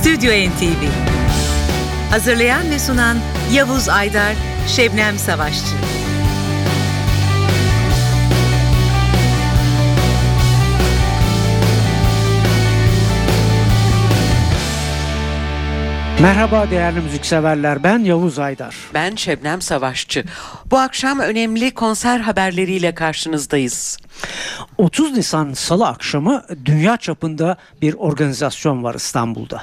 Stüdyo NTV Hazırlayan ve sunan Yavuz Aydar, Şebnem Savaşçı Merhaba değerli müzikseverler ben Yavuz Aydar. Ben Şebnem Savaşçı. Bu akşam önemli konser haberleriyle karşınızdayız. 30 Nisan Salı akşamı dünya çapında bir organizasyon var İstanbul'da.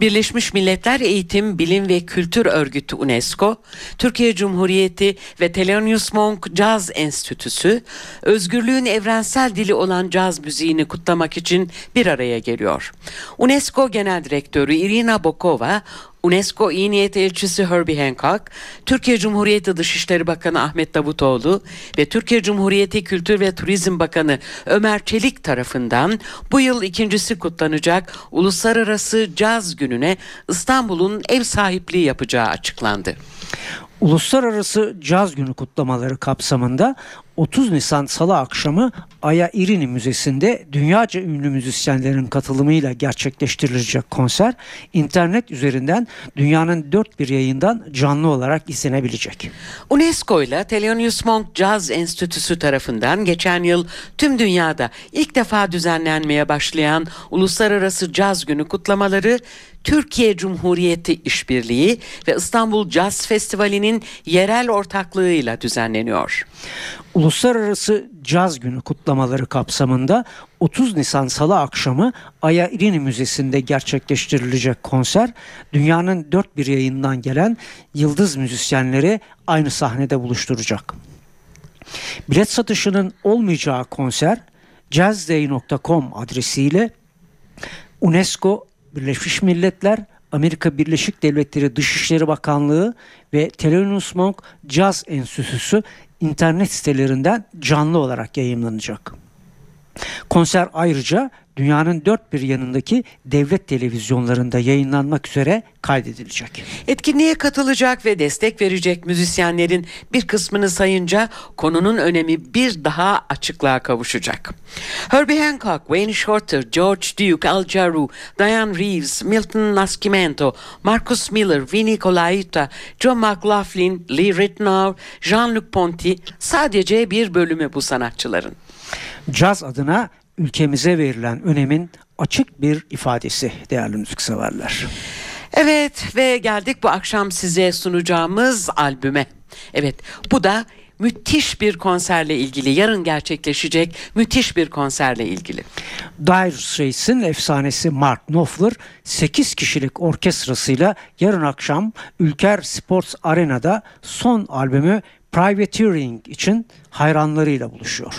Birleşmiş Milletler Eğitim, Bilim ve Kültür Örgütü UNESCO, Türkiye Cumhuriyeti ve Thelonious Monk Caz Enstitüsü, özgürlüğün evrensel dili olan caz müziğini kutlamak için bir araya geliyor. UNESCO Genel Direktörü Irina Bokova, UNESCO İyi Niyet Elçisi Herbie Hancock, Türkiye Cumhuriyeti Dışişleri Bakanı Ahmet Davutoğlu ve Türkiye Cumhuriyeti Kültür ve Turizm Bakanı Ömer Çelik tarafından bu yıl ikincisi kutlanacak Uluslararası Caz Günü'ne İstanbul'un ev sahipliği yapacağı açıklandı. Uluslararası Caz Günü kutlamaları kapsamında 30 Nisan Salı akşamı Aya İrini Müzesi'nde dünyaca ünlü müzisyenlerin katılımıyla gerçekleştirilecek konser internet üzerinden dünyanın dört bir yayından canlı olarak izlenebilecek. UNESCO ile Thelonious Monk Jazz Enstitüsü tarafından geçen yıl tüm dünyada ilk defa düzenlenmeye başlayan Uluslararası Caz Günü kutlamaları Türkiye Cumhuriyeti İşbirliği ve İstanbul Jazz Festivali'nin yerel ortaklığıyla düzenleniyor. Uluslararası Caz Günü kutlamaları kapsamında 30 Nisan Salı akşamı Aya İrini Müzesi'nde gerçekleştirilecek konser dünyanın dört bir yayından gelen yıldız müzisyenleri aynı sahnede buluşturacak. Bilet satışının olmayacağı konser jazzday.com adresiyle UNESCO Birleşmiş Milletler, Amerika Birleşik Devletleri Dışişleri Bakanlığı ve Thelonious Monk Jazz Enstitüsü internet sitelerinden canlı olarak yayınlanacak. Konser ayrıca dünyanın dört bir yanındaki devlet televizyonlarında yayınlanmak üzere kaydedilecek. Etkinliğe katılacak ve destek verecek müzisyenlerin bir kısmını sayınca konunun önemi bir daha açıklığa kavuşacak. Herbie Hancock, Wayne Shorter, George Duke, Al Jarreau, Diane Reeves, Milton Nascimento, Marcus Miller, Vinnie Colaiuta, John McLaughlin, Lee Ritenour, Jean-Luc Ponty sadece bir bölümü bu sanatçıların. Caz adına ülkemize verilen önemin açık bir ifadesi değerli müzikseverler. Evet ve geldik bu akşam size sunacağımız albüme. Evet bu da müthiş bir konserle ilgili yarın gerçekleşecek müthiş bir konserle ilgili. Dire Straits'in efsanesi Mark Knopfler 8 kişilik orkestrasıyla yarın akşam Ülker Sports Arena'da son albümü Privateering için hayranlarıyla buluşuyor.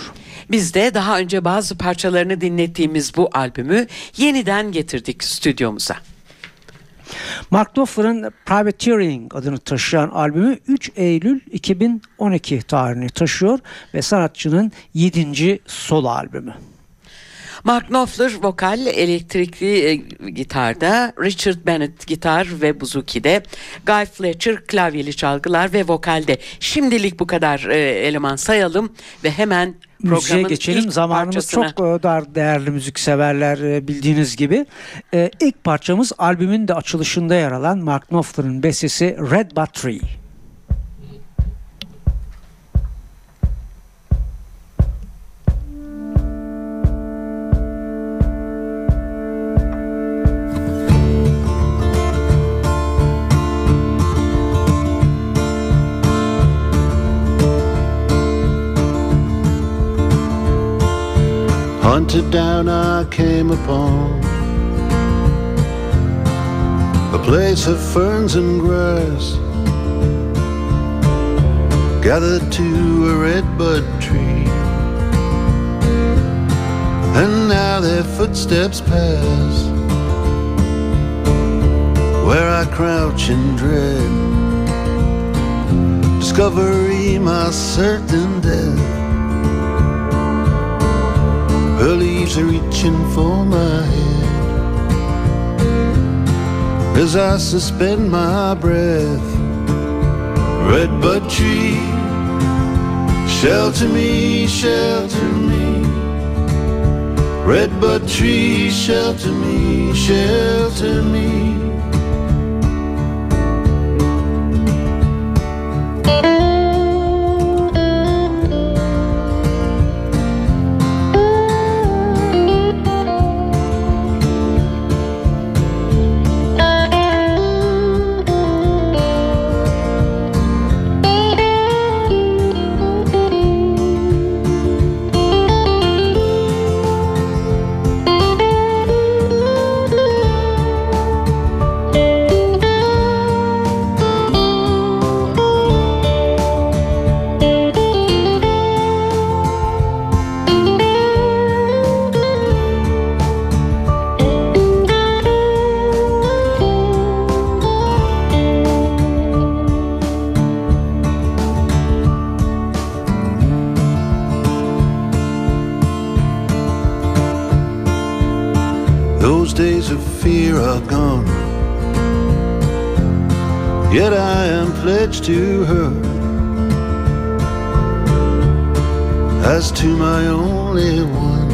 Biz de daha önce bazı parçalarını dinlettiğimiz bu albümü yeniden getirdik stüdyomuza. Mark Knopfler'ın Privateering adını taşıyan albümü 3 Eylül 2012 tarihini taşıyor ve sanatçının 7. solo albümü. Mark Knopfler vokal, elektrikli e, gitarda, Richard Bennett gitar ve buzuki'de, Guy Fletcher klavyeli çalgılar ve vokalde. Şimdilik bu kadar e, eleman sayalım ve hemen Müziğe geçelim. Zamanımız parçasına. çok e, dar değerli müzik severler e, bildiğiniz gibi. Ee, ilk parçamız albümün de açılışında yer alan Mark Knopfler'ın bestesi Red But Hunted down, I came upon a place of ferns and grass, gathered to a redbud tree, and now their footsteps pass where I crouch in dread. Discovery, my certain death. Her leaves are reaching for my head as I suspend my breath. Redbud tree, shelter me, shelter me. Redbud tree, shelter me, shelter me. Her as to my only one,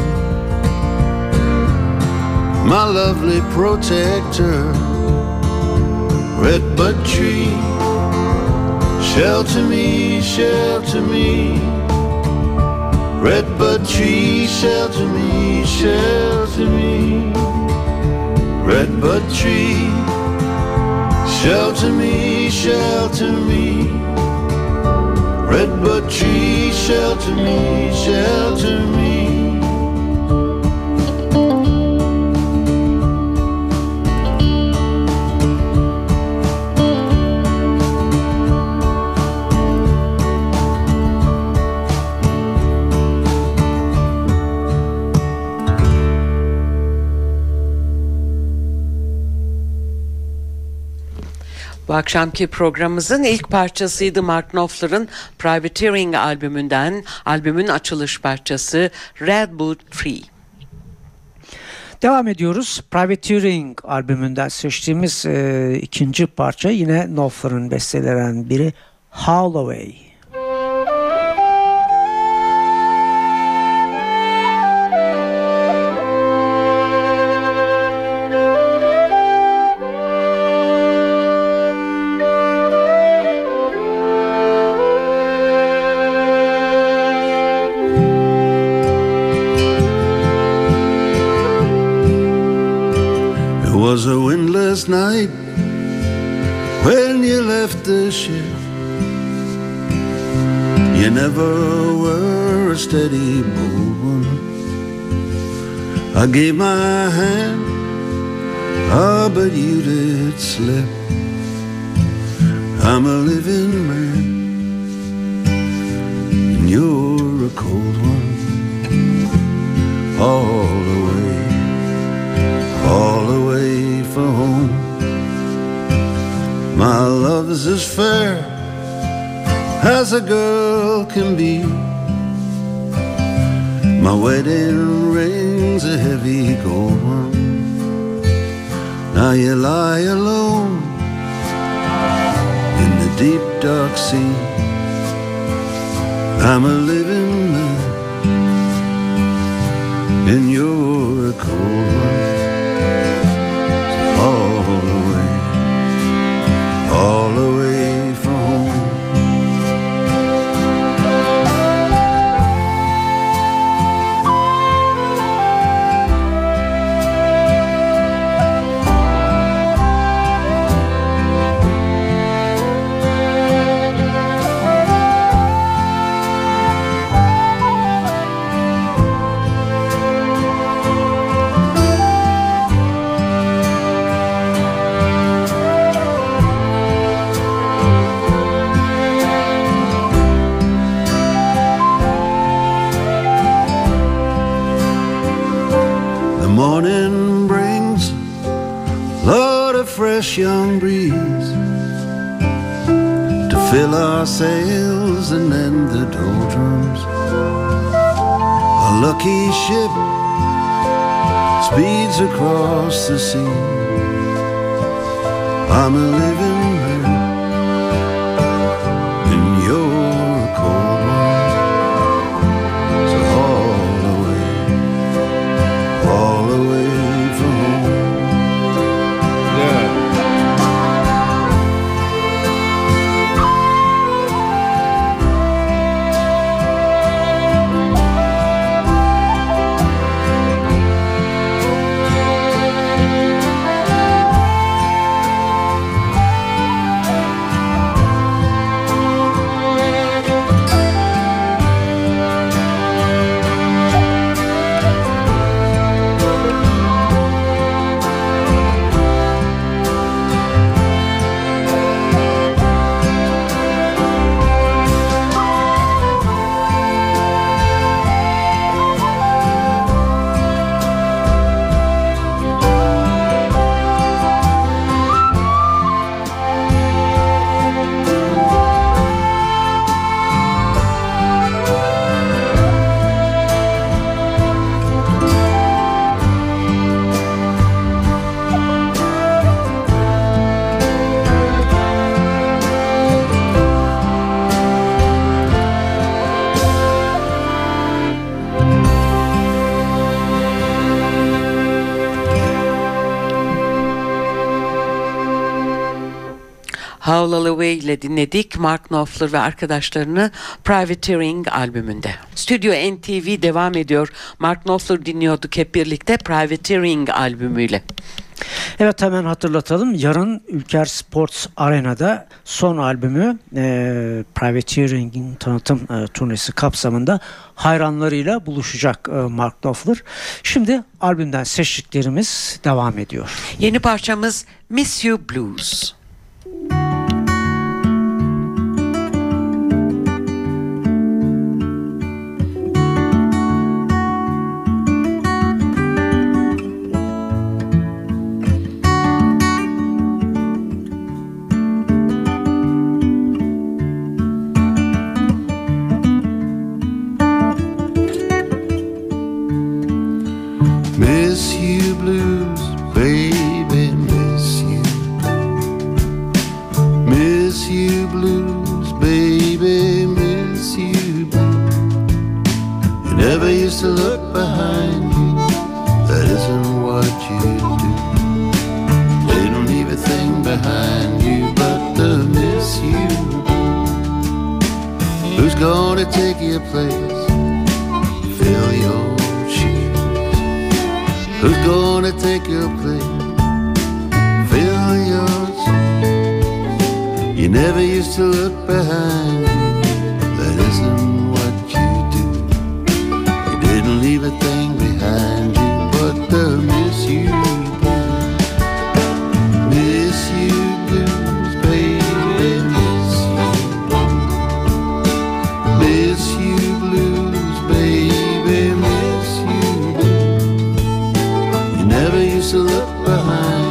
my lovely protector, redbud tree, shelter me, shelter me. Redbud tree, shelter me, shelter me. Redbud tree, shelter me, shelter me. Redbud tree, shelter me, shelter me. Bu akşamki programımızın ilk parçasıydı Mark Knopfler'ın Privateering albümünden, albümün açılış parçası Red Boot Tree. Devam ediyoruz. Privateering albümünden seçtiğimiz e, ikinci parça yine Knopfler'ın bestelenen biri Holloway. Windless night when you left the ship. You never were a steady one. I gave my hand, ah, but you did slip. I'm a living man, and you're a cold one. All is as fair as a girl can be. My wedding ring's a heavy gold one. Now you lie alone in the deep dark sea. I'm a living man, and you're a cold one. Way, all the way. Sails and then the doldrums. A lucky ship speeds across the sea. I'm a living Howl Holloway ile dinledik Mark Knopfler ve arkadaşlarını Privateering albümünde. Stüdyo NTV devam ediyor. Mark Knopfler dinliyorduk hep birlikte Privateering albümüyle. Evet hemen hatırlatalım. Yarın Ülker Sports Arena'da son albümü e, Privateering'in tanıtım e, turnesi kapsamında hayranlarıyla buluşacak e, Mark Knopfler. Şimdi albümden seçtiklerimiz devam ediyor. Yeni parçamız Miss You Blues. miss you blue used to look behind.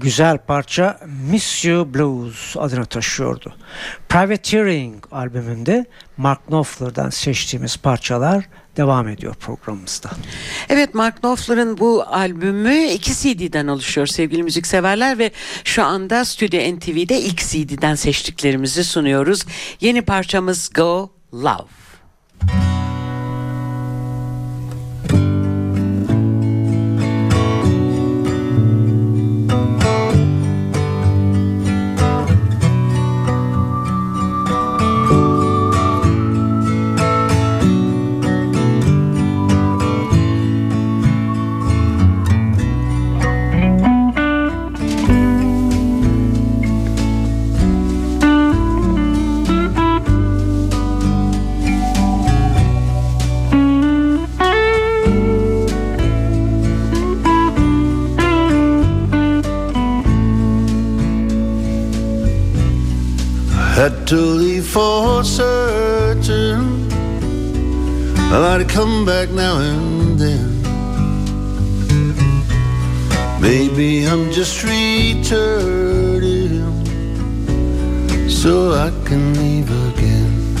güzel parça Miss You Blues adını taşıyordu. Privateering albümünde Mark Knopfler'dan seçtiğimiz parçalar devam ediyor programımızda. Evet Mark Knopfler'ın bu albümü iki CD'den oluşuyor sevgili müzikseverler ve şu anda Stüdyo NTV'de ilk CD'den seçtiklerimizi sunuyoruz. Yeni parçamız Go Love. Maybe I'm just returning so I can leave again.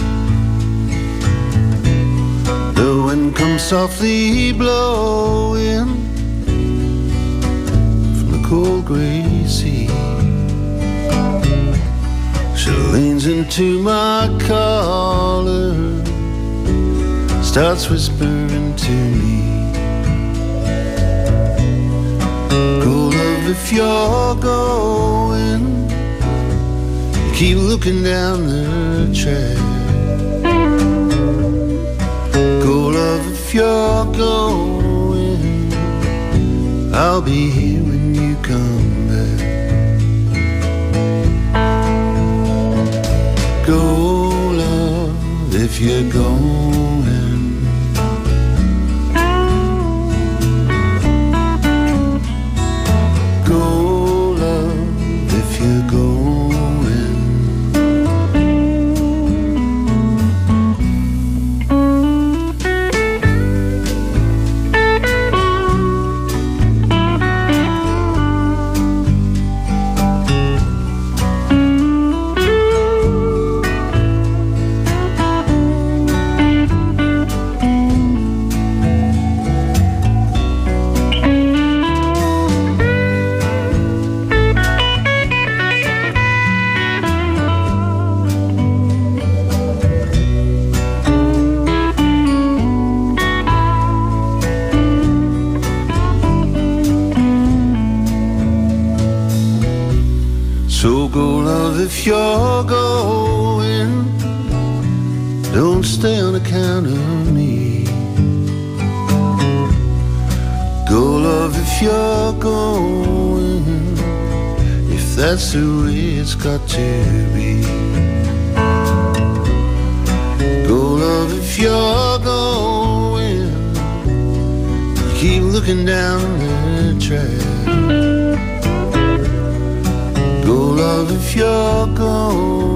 The wind comes softly blowing from the cold gray sea. She leans into my collar, starts whispering to me. If you're going, keep looking down the track. Go love if you're going, I'll be here when you come back. go, love, if you're going. broken down the track. Go love if you're gone.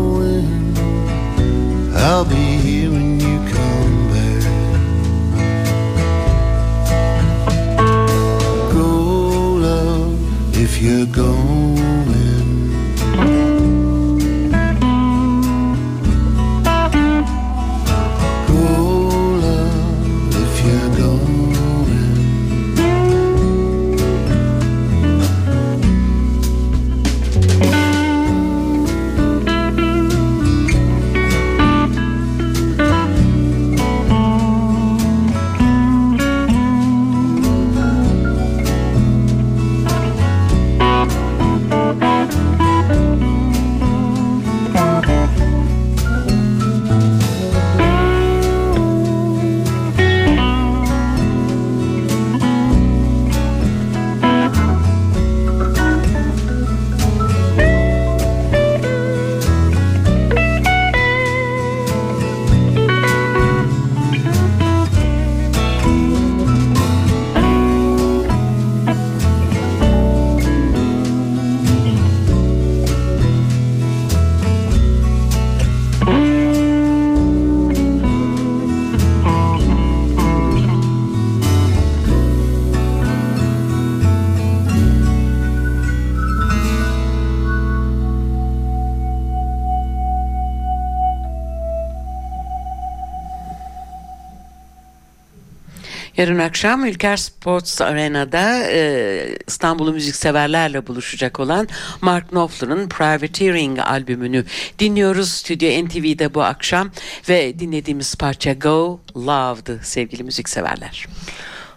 Yarın akşam Ülker Sports Arena'da e, İstanbul'u müzikseverlerle buluşacak olan Mark Knopfler'ın Privateering albümünü dinliyoruz. Stüdyo NTV'de bu akşam ve dinlediğimiz parça Go Love'dı sevgili müzikseverler.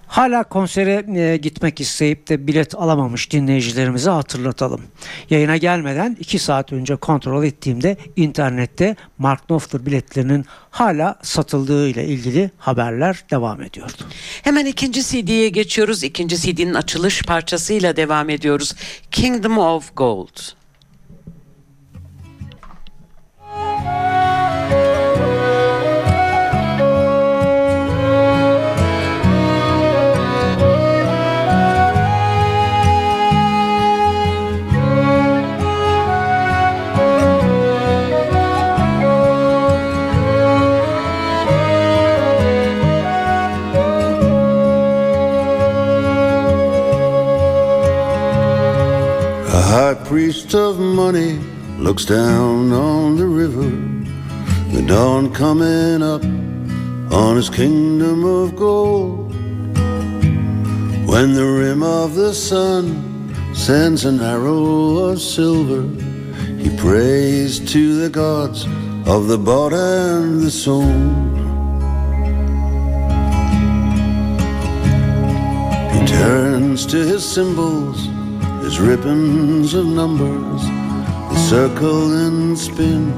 Hala konsere e, gitmek isteyip de bilet alamamış dinleyicilerimize hatırlatalım. Yayına gelmeden 2 saat önce kontrol ettiğimde internette Mark Knopfler biletlerinin hala satıldığı ile ilgili haberler devam ediyordu. Hemen ikinci CD'ye geçiyoruz. İkinci CD'nin açılış parçasıyla devam ediyoruz. Kingdom of Gold. Priest of money looks down on the river, the dawn coming up on his kingdom of gold. When the rim of the sun sends an arrow of silver, he prays to the gods of the bought and the sold. He turns to his symbols his ribbons of numbers, the circle and spin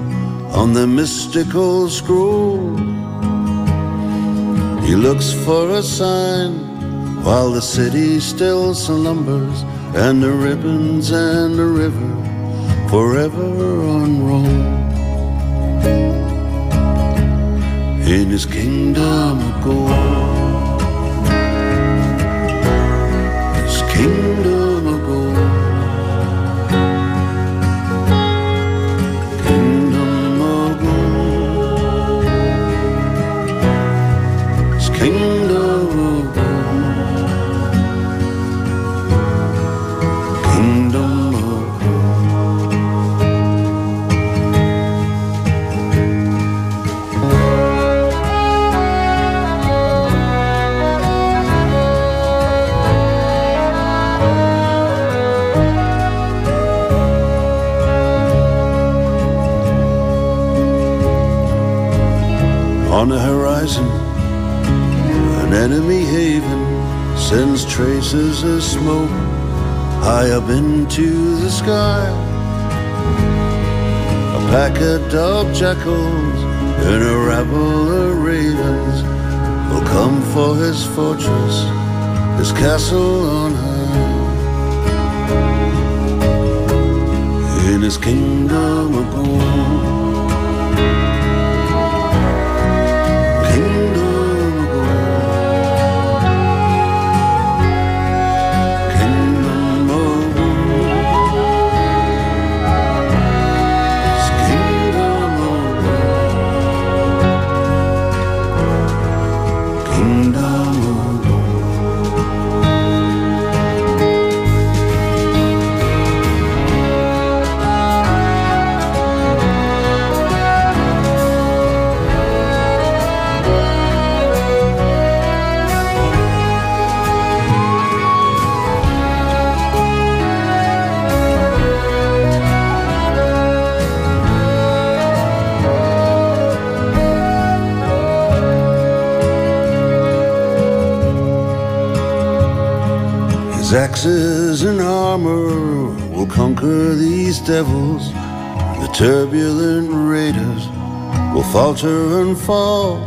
on the mystical scroll. He looks for a sign while the city still slumbers, and the ribbons and the river forever unroll. In his kingdom of gold, pack of dog jackals and a rabble of ravens will come for his fortress, his castle on high. In his kingdom of gold. Devils. The turbulent raiders will falter and fall.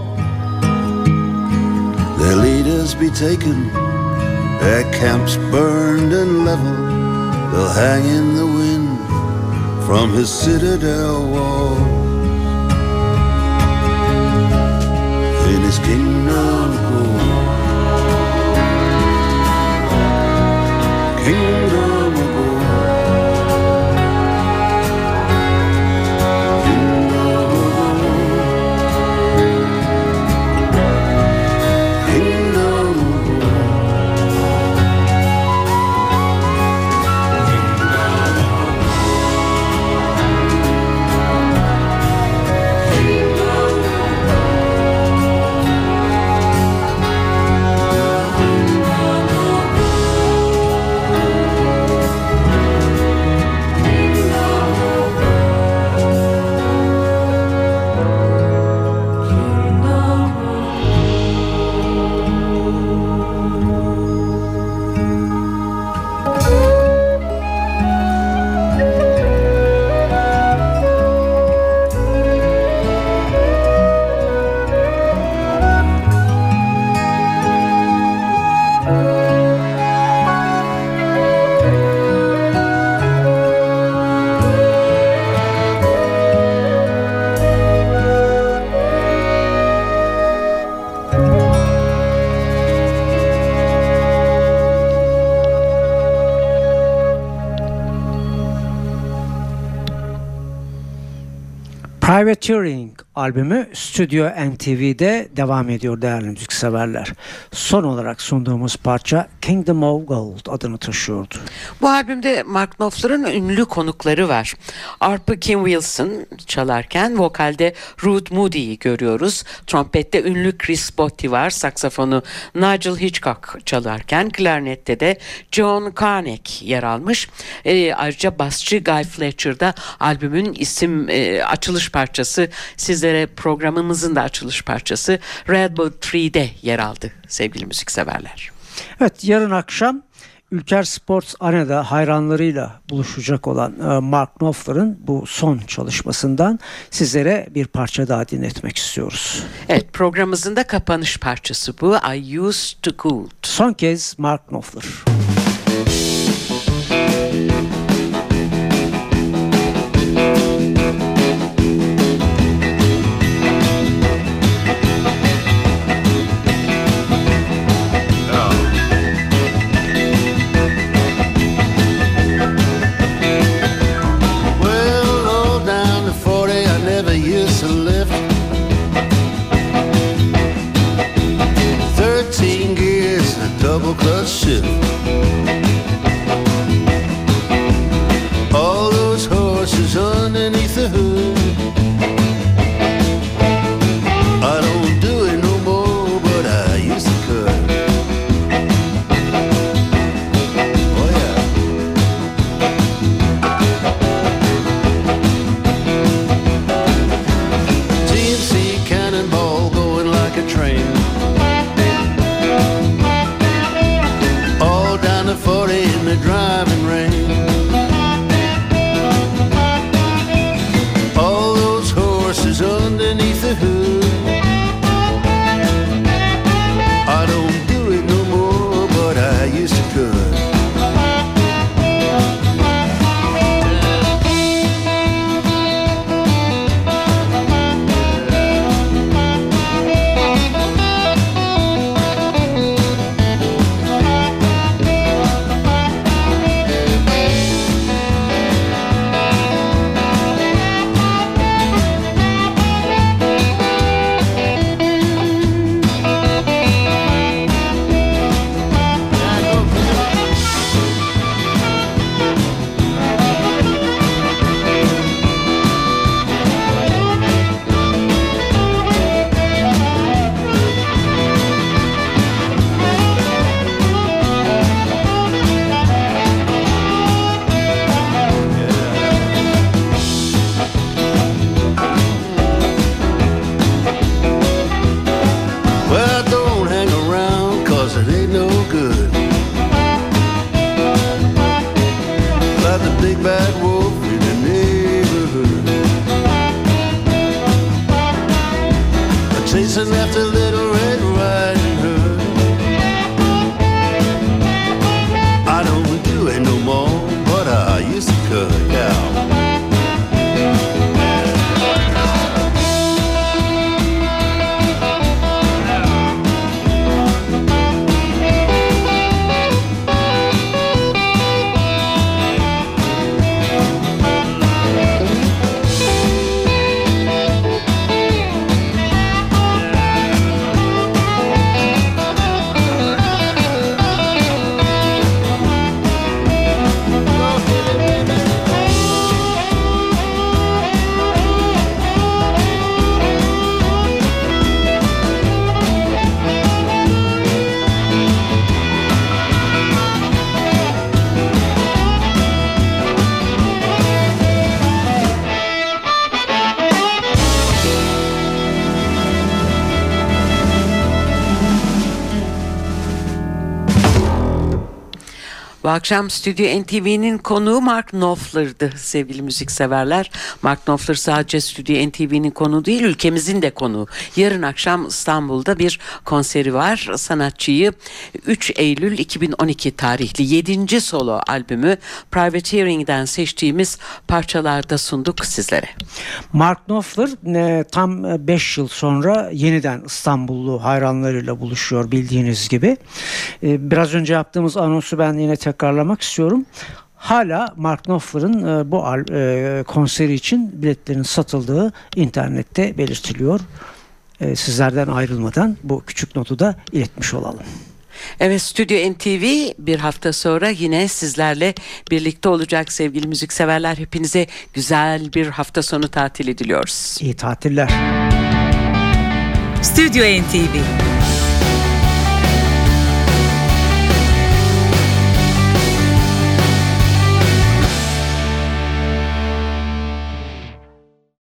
Their leaders be taken, their camps burned and leveled. They'll hang in the wind from his citadel wall. In his kingdom Privateering albümü Studio NTV'de devam ediyor değerli müzikseverler. Son olarak sunduğumuz parça Kingdom of Gold adını taşıyordu. Bu albümde Mark Knopfler'ın ünlü konukları var. Arpa Kim Wilson çalarken vokalde Ruth Moody'yi görüyoruz. Trompette ünlü Chris Botti var. Saksafonu Nigel Hitchcock çalarken klarnette de John Carnegie yer almış. E, ayrıca basçı Guy Fletcher da albümün isim e, açılış parçası sizlere programımızın da açılış parçası Red Bull 3'de yer aldı sevgili müzikseverler. Evet yarın akşam Ülker Sports Arena'da hayranlarıyla buluşacak olan e, Mark Knopfler'ın bu son çalışmasından sizlere bir parça daha dinletmek istiyoruz. Evet programımızın da kapanış parçası bu I Used to Good. Son kez Mark Knopfler. Well, akşam Stüdyo NTV'nin konuğu Mark Knopfler'dı sevgili müzikseverler. Mark Knopfler sadece Stüdyo NTV'nin konuğu değil ülkemizin de konuğu. Yarın akşam İstanbul'da bir konseri var. Sanatçıyı 3 Eylül 2012 tarihli 7. solo albümü Privateering'den seçtiğimiz parçalarda sunduk sizlere. Mark Knopfler e, tam 5 yıl sonra yeniden İstanbullu hayranlarıyla buluşuyor bildiğiniz gibi. E, biraz önce yaptığımız anonsu ben yine tekrarlamak istiyorum. hala Mark Knopfler'ın e, bu al- e, konseri için biletlerin satıldığı internette belirtiliyor. E, sizlerden ayrılmadan bu küçük notu da iletmiş olalım. Evet Stüdyo NTV bir hafta sonra yine sizlerle birlikte olacak sevgili müzikseverler. Hepinize güzel bir hafta sonu tatili diliyoruz. İyi tatiller. Stüdyo NTV